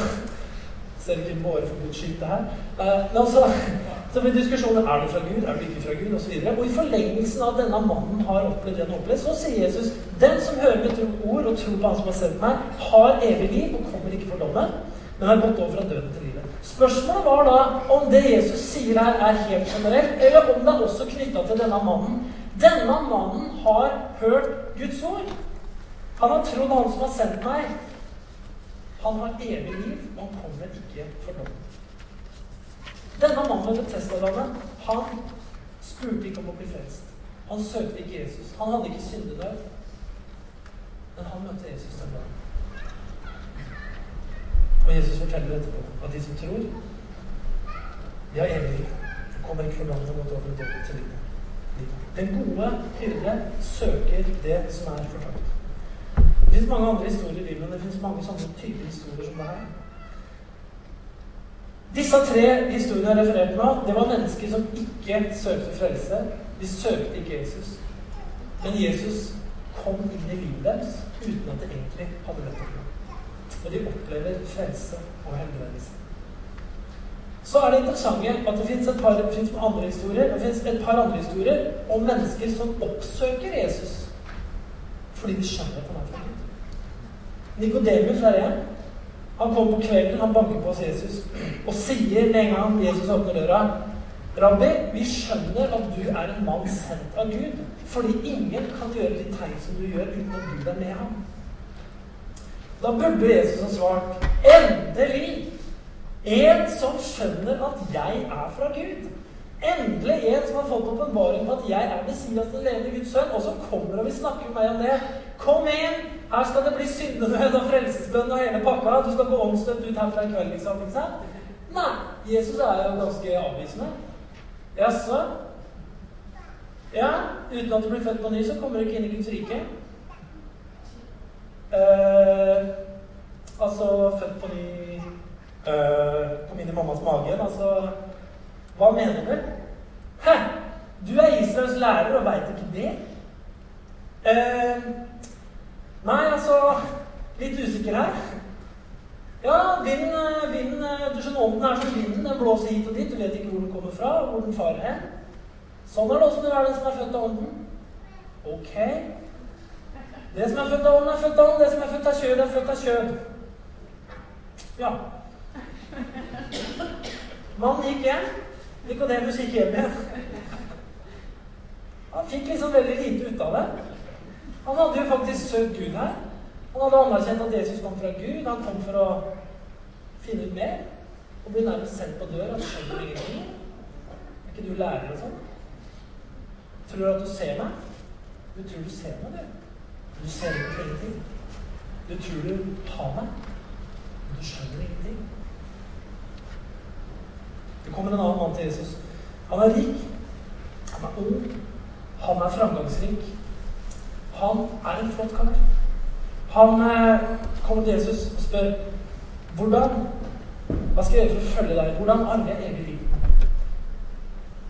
Selv ikke båre for Guds skyld, her. Eh, men altså, så blir diskusjonen er du fra Gud, er du ikke fra Gud, osv. Og, og i forlengelsen av denne mannen har opplevd det han har opplevd, så sier Jesus den som hører mitt ord og tror på Han som har sendt meg, har evig liv og kommer ikke for dommen, men har gått over fra døden til livet. Spørsmålet var da om det Jesus sier her, er helt generelt, eller om det er også knytta til denne mannen. Denne mannen har hørt Guds ord. Han har trodd Han som har sendt meg. Han har evig liv, og han kommer ikke for dom. Denne mannen ved Testadamet, han spurte ikke om å bli frelst. Han søkte ikke Jesus. Han hadde ikke syndedød. Men han møtte Jesus den dagen. Og Jesus forteller etterpå at de som tror, de har evig liv. Kommer ikke for dommen og gått over døden til livet. Den gode hyrde søker det som er fortapt. Det fins mange andre historier i Bibelen. Det fins mange sånne typer historier som det her. Disse tre historiene jeg refererte nå, det var mennesker som ikke søkte frelse. De søkte ikke Jesus. Men Jesus kom inn i livet deres uten at det egentlig hadde bedt om det. Og de opplever frelse og helbredelse. Så er det interessant at det fins et par andre historier det finnes et par andre historier om mennesker som oppsøker Jesus fordi de skjønner at han er fra Gud. Nikodemus er en. Han kommer på kvelden, han banker på hos Jesus og sier med en gang Jesus åpner døra Rabbi, vi skjønner at du er en mann sendt av Gud, fordi ingen kan gjøre de tegn som du gjør, uten at du er med ham. Da burde Jesus ha svart Endelig! En som skjønner at jeg er fra Gud. Endelig en som har fått åpenbaring på at jeg er Messias, den levende Guds sønn, og som kommer og vil snakke med meg om det. Kom inn! Her skal det bli syndenød <laughs> og frelsesbønn og hele pakka. Du skal gå omstøtt ut herfra i kveld, liksom. ikke sant? Nei. Jesus er jo ganske avvisende. Jaså? Ja, uten at du blir født på ny, så kommer du ikke inn i Guds rike. Uh, altså født på ny uh, Kom inn i mammas mage. Altså hva mener du? Hæ? Du er Israels lærer og veit ikke det? Eh, nei, altså Litt usikker her. Ja, vinden, vind, Du skjønner, ånden er som vinden. Den blåser hit og dit. Du vet ikke hvor den kommer fra, og hvor den farer hen. Sånn er det også med den som er født av ånden. Ok. Det som er født av ånden, er født av ånden. Det som er født av kjød, er født av kjød. Ja. Mannen gikk hjem. Nikodemus gikk hjem igjen. Han fikk liksom veldig lite ut av det. Han hadde jo faktisk søkt Gud her. Han hadde anerkjent at Jesus kom fra Gud. Han kom for å finne ut mer. Og bli nærmest sendt på dør. Han skjønner ingenting. Er ikke du lærer og sånn? Tror du at du ser meg? Du tror du ser meg, du. Du ser egentlig ingenting. Du tror du har meg, men du skjønner ingenting. Det kommer en annen mann til Jesus. Han er rik. Han er ung. Han er framgangsrik. Han er en flott kar. Han eh, kommer til Jesus og spør hvordan Hva skal jeg gjøre for å følge deg? Hvordan arver jeg evig liv?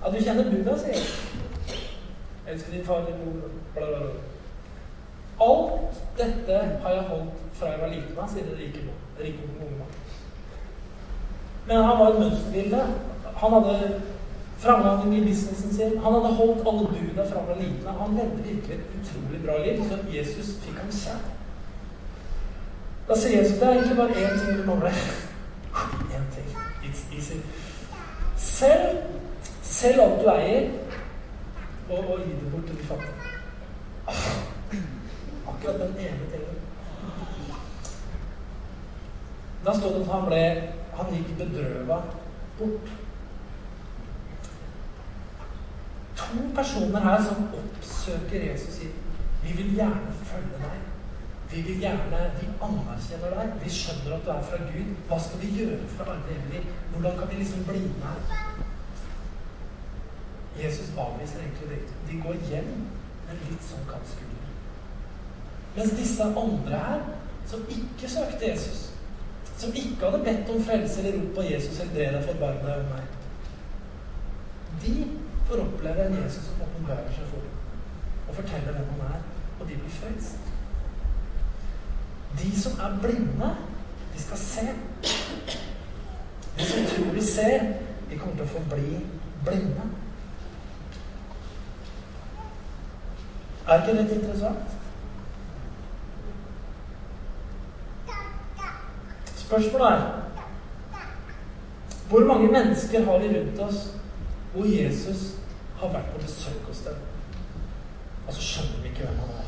Ja, du kjenner Buddha, sier jeg. Elsker din far, din mor, bla, bla, bla. Alt dette har jeg holdt fra jeg var liten av, sier den rike, rike unge mann. Men han var et mønsterbilde. Han hadde framgang i businessen sin. Han hadde holdt alle budene fra han var liten. Han levde virkelig et utrolig bra liv, så Jesus fikk ham kjær. Da sier Jesus det er egentlig bare én ting du mangler. <laughs> Én ting. It's easy. Selv, selv alt du eier, og, og gi det bort til de fattige akkurat den ene tingen. Da stod det at han ble Han gikk bedrøva bort. To personer her som oppsøker Jesus sier Vi vil gjerne følge deg. Vi vil gjerne, vi anerkjenner deg. Vi skjønner at du er fra Gud. Hva skal vi gjøre for å arve evig? Hvordan kan vi liksom bli med her? Jesus avviser egentlig det. De går hjem med litt sånn kald. Mens disse andre her, som ikke søkte Jesus, som ikke hadde bedt om frelse eller rop på Jesus eller det deg forbarm over meg, de får oppleve en Jesus som åpenbarer seg for dem og forteller hvem han er, og de blir frelst. De som er blinde, de skal se. De som tror de ser, de kommer til å forbli blinde. Er ikke dette interessant? Spørsmålet er hvor mange mennesker har vi rundt oss hvor Jesus har vært på besøk hos dem? Og så skjønner vi ikke hvem han er.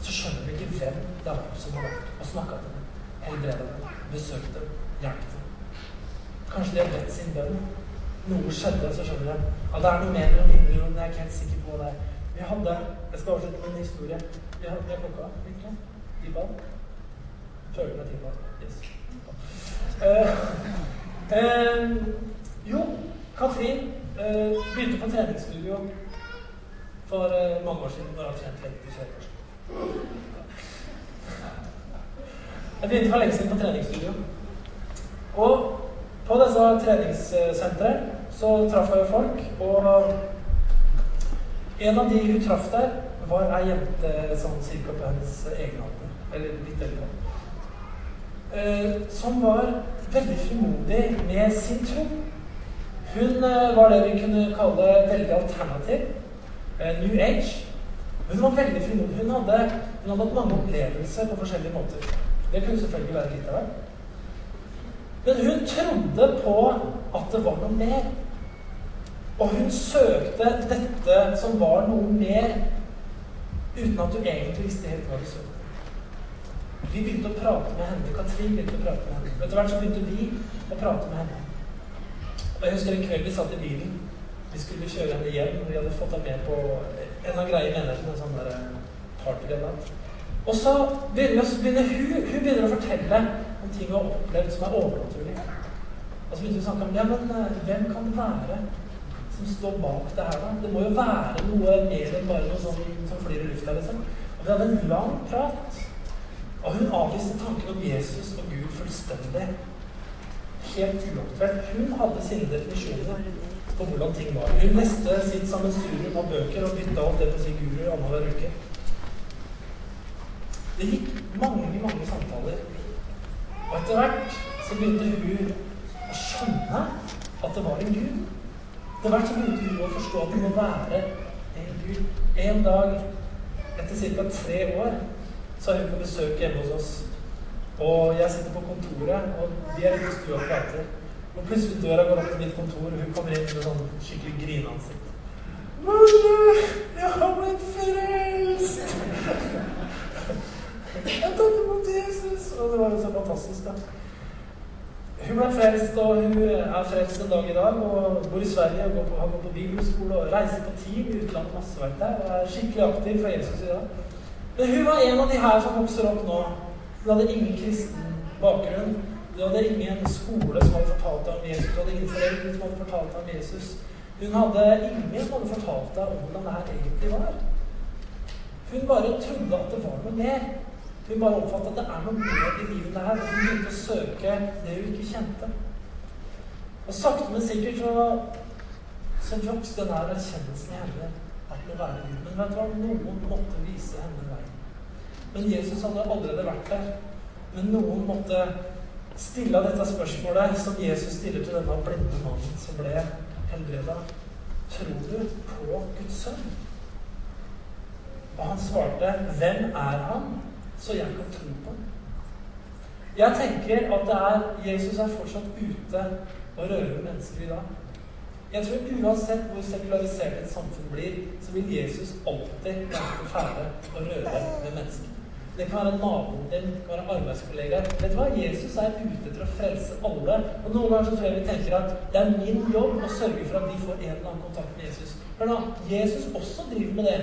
Så skjønner vi ikke hvem det er som har vært og snakka til dem, helbredet dem, besøkt dem, hjulpet dem. Kanskje de har bedt sin bønn. Noe skjedde, så skjønner de at det er noe mer enn jord. Jeg er ikke helt sikker på hva det er. Vi hadde Jeg skal avslutte med en historie. Vi hadde klokka, egentlig. Tiball. Føler meg tiball. Yes. Uh, uh, jo, Katrin begynte på treningsstudio for mange år siden. Når hun trente lenge til Jeg begynte for lenge siden på treningsstudio. Og på disse treningssentrene så traff jeg folk, og en av de hun traff der, var ei jente sånn cirka på hennes egen alder. Eller litt eldre eh, som var veldig frimodig med sin tro. Hun eh, var det vi kunne kalle veldig alternativ. Eh, New Age. Hun var veldig frimodig. Hun hun hadde hatt mange opplevelser på forskjellige måter. Det kunne selvfølgelig være litt av hvert. Men hun trodde på at det var noe mer. Og hun søkte dette som var noe mer, uten at du egentlig visste helt hva du søkte. Vi begynte å prate med henne. Katrin begynte å prate med henne. Etter hvert så begynte vi å prate med henne. Og Jeg husker en kveld vi satt i bilen. Vi skulle kjøre henne hjem. Vi hadde fått henne med på en av greie i menigheten. En sånn der eh, partygreie. Og så begynner, begynner hun, hun begynner å fortelle om ting hun har opplevd som er overnaturlig. Og så begynte vi å snakke om ja, men eh, hvem kan det være som står bak det her, da? Det må jo være noe mer enn bare noe sånn som flyr i lufta, liksom. Og vi hadde en lang prat. Og hun avviste tanken om Jesus og Gud fullstendig. Helt uaktuelt. Hun hadde sine definisjoner på hvordan ting var. Hun leste sitt sammensurium av bøker og bytta alt det på sin guru annenhver uke. Det gikk mange, mange samtaler. Og etter hvert så begynte hun å skjønne at det var en gud. Etter hvert så begynte hun å forstå at det må være en gud. En dag etter ca. tre år så er hun på besøk hjemme hos oss. Og jeg sitter på kontoret, og de er inne i stua og prater. Og plutselig døra går opp til mitt kontor, og hun kommer inn med sånn skikkelig grineansikt. Mor, jeg har blitt frelst! Jeg tar imot Jesus! Og det var jo så fantastisk, da. Hun ble frelst, og hun er frelst en dag i dag. Og bor i Sverige og går på, har gått på bibelskole og reiser på team i utlandet masse vært der. Og er skikkelig aktiv for Jesus i dag. Men hun var en av de her som vokser opp nå. Hun hadde ingen kristen bakgrunn. Du hadde ingen skole som hadde fortalt deg om Jesus. Du hadde ingen foreldre som hadde fortalt deg om Jesus. Hun hadde ingen som hadde fortalt deg om hvordan det her egentlig var. Hun bare trodde at det var noe mer. Hun bare oppfattet at det er noe mer i livet der. Og hun begynte å søke det hun ikke kjente. Og sakte, men sikkert så, så vokste den erkjennelsen i henne at det være Gud. Men vet du hva? Noen måtte vise henne veien. Men Jesus hadde allerede vært der. Men noen måtte stille dette spørsmålet som Jesus stiller til denne blinde mannen som ble helbreda. Tror du på Guds sønn? Og han svarte, 'Hvem er han, så jeg kan tro på ham?' Jeg tenker at det er, Jesus er fortsatt ute og rører mennesker i dag. Jeg tror uansett hvor sekularisert et samfunn blir, så vil Jesus alltid være på ferde og røre ved mennesker. Det kan være naboen din, det kan være arbeidskollegaer. Vet du hva? Jesus er ute etter å frelse alle. Og Noen ganger så tror jeg vi tenker at det er min jobb å sørge for at de får en eller annen kontakt med Jesus. Hør nå, Jesus også driver med det,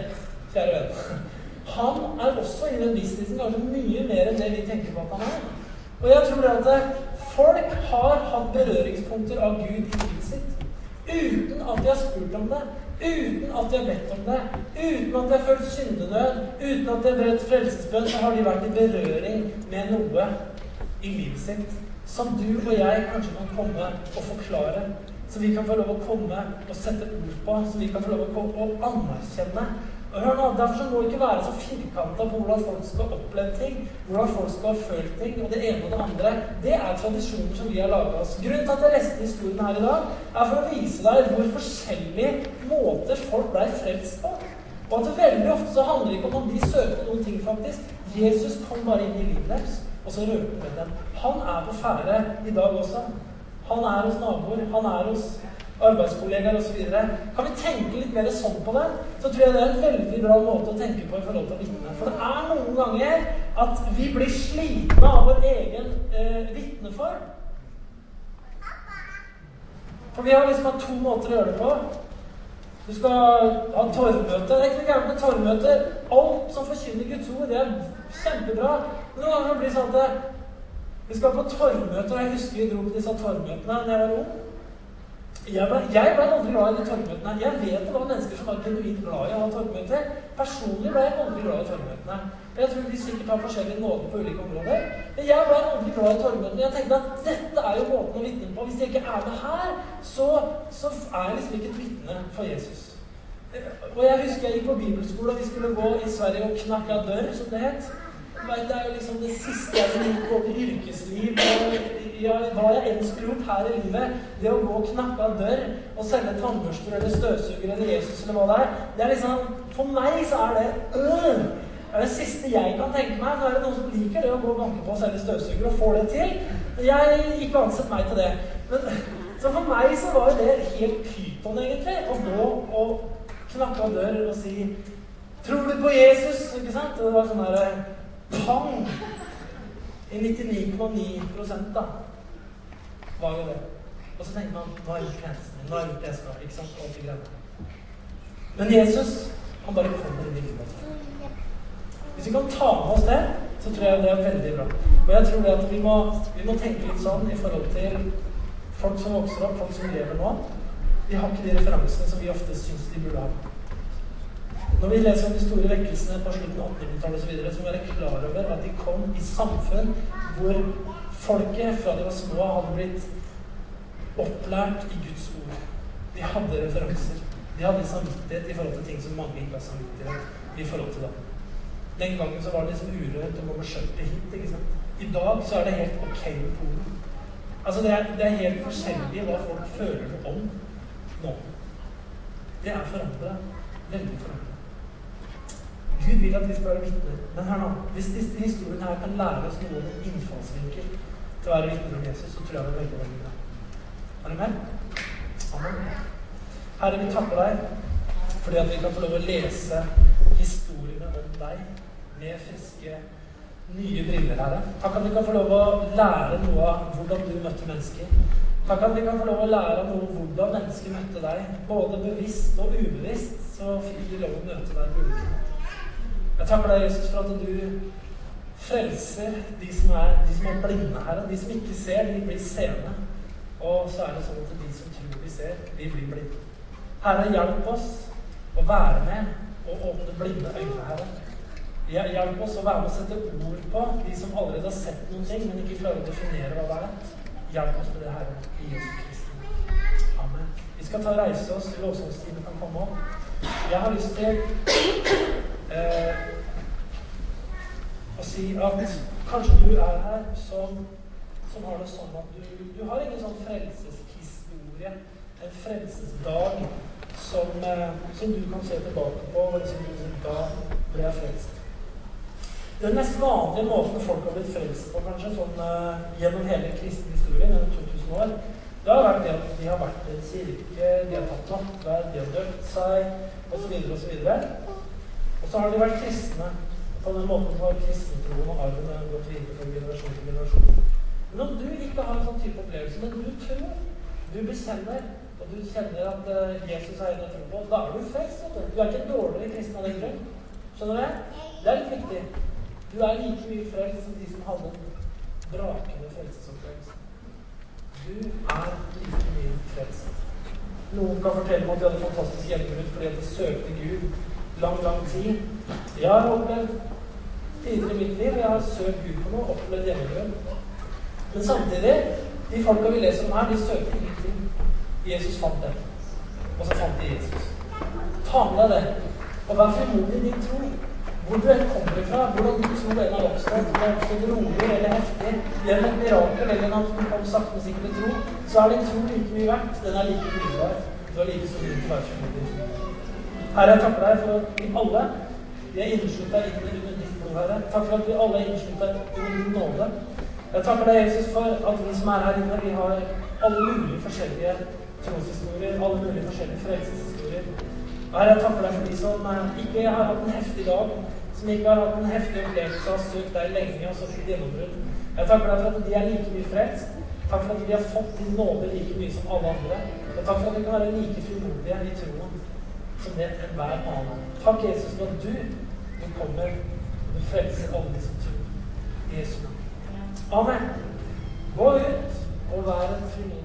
kjære venn. Han er også i den businessen kanskje mye mer enn det vi tenker på at han er. Og jeg tror at folk har hatt berøringspunkter av Gud i livet sitt uten at de har spurt om det. Uten at de har bedt om det, uten at de har følt syndenød, uten at de har bedt frelsesbønn, så har de vært i berøring med noe i livet sitt som du og jeg kanskje kan komme og forklare. Så vi kan få lov å komme og sette ord på, så vi kan få lov å og anerkjenne og hør nå, Derfor så må det ikke være så firkanta på hvordan folk skal oppleve ting, hvordan folk skal ha følt ting, og det ene og det andre. Det er tradisjoner som vi har laga oss. Grunnen til at jeg leste historien her i dag, er for å vise deg hvor forskjellige måter folk blei frelst på. Og at veldig ofte så handler det ikke om om de søkte noen ting, faktisk. Jesus kom bare inn i livet deres, og så han med dem. Han er på ferde i dag også. Han er hos naboer. Han er hos arbeidskollegaer osv. Kan vi tenke litt mer sånn på det, så tror jeg det er en veldig bra måte å tenke på i forhold til vitne. For det er noen ganger at vi blir slitne av vår egen eh, vitneform. For vi har liksom hatt to måter å gjøre det på. Du skal ha torvmøte. Det er ikke noe gærent med torvmøte. Alt som forkynner Guds ord, det er kjempebra. Men noen ganger blir det sånn at vi skal på torvmøter. Og jeg husker vi dro på disse torvmøtene da jeg var ung. Jeg ble, jeg ble, aldri glad i de torgmøtene. Jeg vet det var mennesker som var genuint glad i å ha torgmøter. Personlig ble jeg aldri glad i torgmøtene. Jeg tror vi sikkert har forskjellige nåder på ulike områder. Men jeg ble aldri glad i torgmøtene. Jeg tenkte at dette er jo måten å vitne på. Hvis jeg ikke er med her, så, så er jeg liksom ikke et vitne for Jesus. Og jeg husker jeg gikk på bibelskole, og vi skulle gå i Sverige og knakke dør, som det het. Det er jo liksom det siste jeg vil gjort, både yrkesliv og ja, hva jeg enn skulle gjort her i livet. Det å gå og knakke av dør og selge tannbørster eller støvsuger eller Jesus eller hva det er. Det er liksom, For meg så er det øh, er det siste jeg kan tenke meg. Nå er det noen som liker det å gå og banke på og selge støvsuger og får det til. Jeg ikke ansett meg til det. Men, så for meg så var det helt pyton, egentlig, å gå og knakke av dør og si 'Tror du på Jesus?' Ikke sant? Det var sånn herre Pang! I 99,9 da var jo det. Og så tenker man Nå har jeg min. Nå har det jeg skal. Ikke sant? Alt de greiene. Men Jesus, han bare kommer inn i livet Hvis vi kan ta med oss det, så tror jeg det er veldig bra. Og jeg tror det at vi må, vi må tenke litt sånn i forhold til folk som vokser opp, folk som lever nå. De har ikke de referansene som vi ofte syns de burde ha. Når vi leser om de store vekkelsene på slutten av 1800-tallet osv., så, må vi være klar over at de kom i samfunn hvor folket fra de var små, hadde blitt opplært i Guds ord. De hadde referanser. De hadde samvittighet i forhold til ting som mange ikke har samvittighet i forhold til. da. Den gangen så var det liksom urørt å gå med skjørtet hit. ikke sant? I dag så er det helt ok med Polen. Altså det er, det er helt forskjellig hva folk føler om nå. Det er forandra. Veldig forandra. Gud vil at vi skal være vitner. Men hør nå, hvis disse historiene her kan lære oss noe om innfallsvinkel til å være vitner om Jesus, så tror jeg det er veldig, veldig bra. Er du med? Amen. Herre, vi takker deg fordi at vi kan få lov å lese historiene om deg med friske, nye briller, Herre. Takk at vi kan få lov å lære noe av hvordan du møtte mennesker. Takk at vi kan få lov å lære noe om hvordan mennesker møtte deg. Både bevisst og ubevisst så fikk vi lov å møte deg på ulike måter. Jeg takker deg, Jesus, for at du frelser de som er, de som er blinde, Herre. De som ikke ser, de blir seende. Og så er det sånn at de som tror de ser, de blir blinde. Herre, hjelp oss å være med og åpne blinde øyne, Herre. Hjelp oss å være med og sette ord på de som allerede har sett noen ting, men ikke klarer å definere hva det er. Hjelp oss med det, Herre, i Jesu Kristi. Amen. Vi skal ta reise oss. Lovsangstimen kan komme opp. Jeg har lyst til eh, å si at kanskje du er her som, som har det sånn at du, du har ingen sånn frelseshistorie, en frelsesdag, som, eh, som, du kan se tilbake på og liksom Da ble jeg frelst. Den mest vanlige måten folk har blitt frelst på, kanskje, sånn eh, gjennom hele kristen historie, gjennom 2000 år, det har det at de har vært i en kirke, de har tatt nattverd, de har døpt seg, osv., osv. Og så har de vært kristne. På den måten har kristentroen og arven gått videre fra generasjon til generasjon. Men om du ikke har en sånn type opplevelse, men du tror, du bekjenner, og du kjenner at uh, Jesus er en å tro på, da er du frelst. Du er ikke en dårligere kristen av den grunn. Skjønner du? Det er litt viktig. Du er like mye frelst som de som hadde en brakende frelsesopplevelse. Du er like mye frelst. Noen kan fortelle meg at de hadde fantastisk gjennombrudd fordi de søkte Gud lang, lang tid. Jeg har opplevd tidligere i mitt liv, og jeg har søkt Gud på noe, opplevd gjennombrudd. Men samtidig, de folka vi leser om her, de søkte ingenting. Jesus fant dem. Og så fant de Jesus. Ta med deg det. Og vær frimodig i din tro. Hvor du kommer fra, hvordan den har oppstått, om det har oppstått rolig eller heftig, gjennom et mirakel eller at du kom sakte, men sikkert tro, så er din tro like mye verdt. Den er like dyrebar. Du har like stor til frimodig. Herre, jeg takker deg for at vi alle vi er inneslutta under ditt blod, Herre. Takk for at vi alle er inneslutta under din nåde. Jeg takker deg, Jesus, for at vi som er her inne, vi har alle mulige forskjellige troshistorier, alle mulige forskjellige frelseshistorier. Herre, jeg takker deg for de som eh, ikke har hatt en heftig dag, som ikke har hatt en heftig opplevelse, har søkt deg lenge og så fikk gjennombrudd. Jeg takker deg for at de er like mye frelst. Takk for at de har fått din nåde like mye som alle andre. Og takk for at de kan være like frimodige i troen som det enhver annen. Takk, Jesus, for at du, du kommer og du frelser alle de som tror. I. Amen. Gå ut og vær en frimodig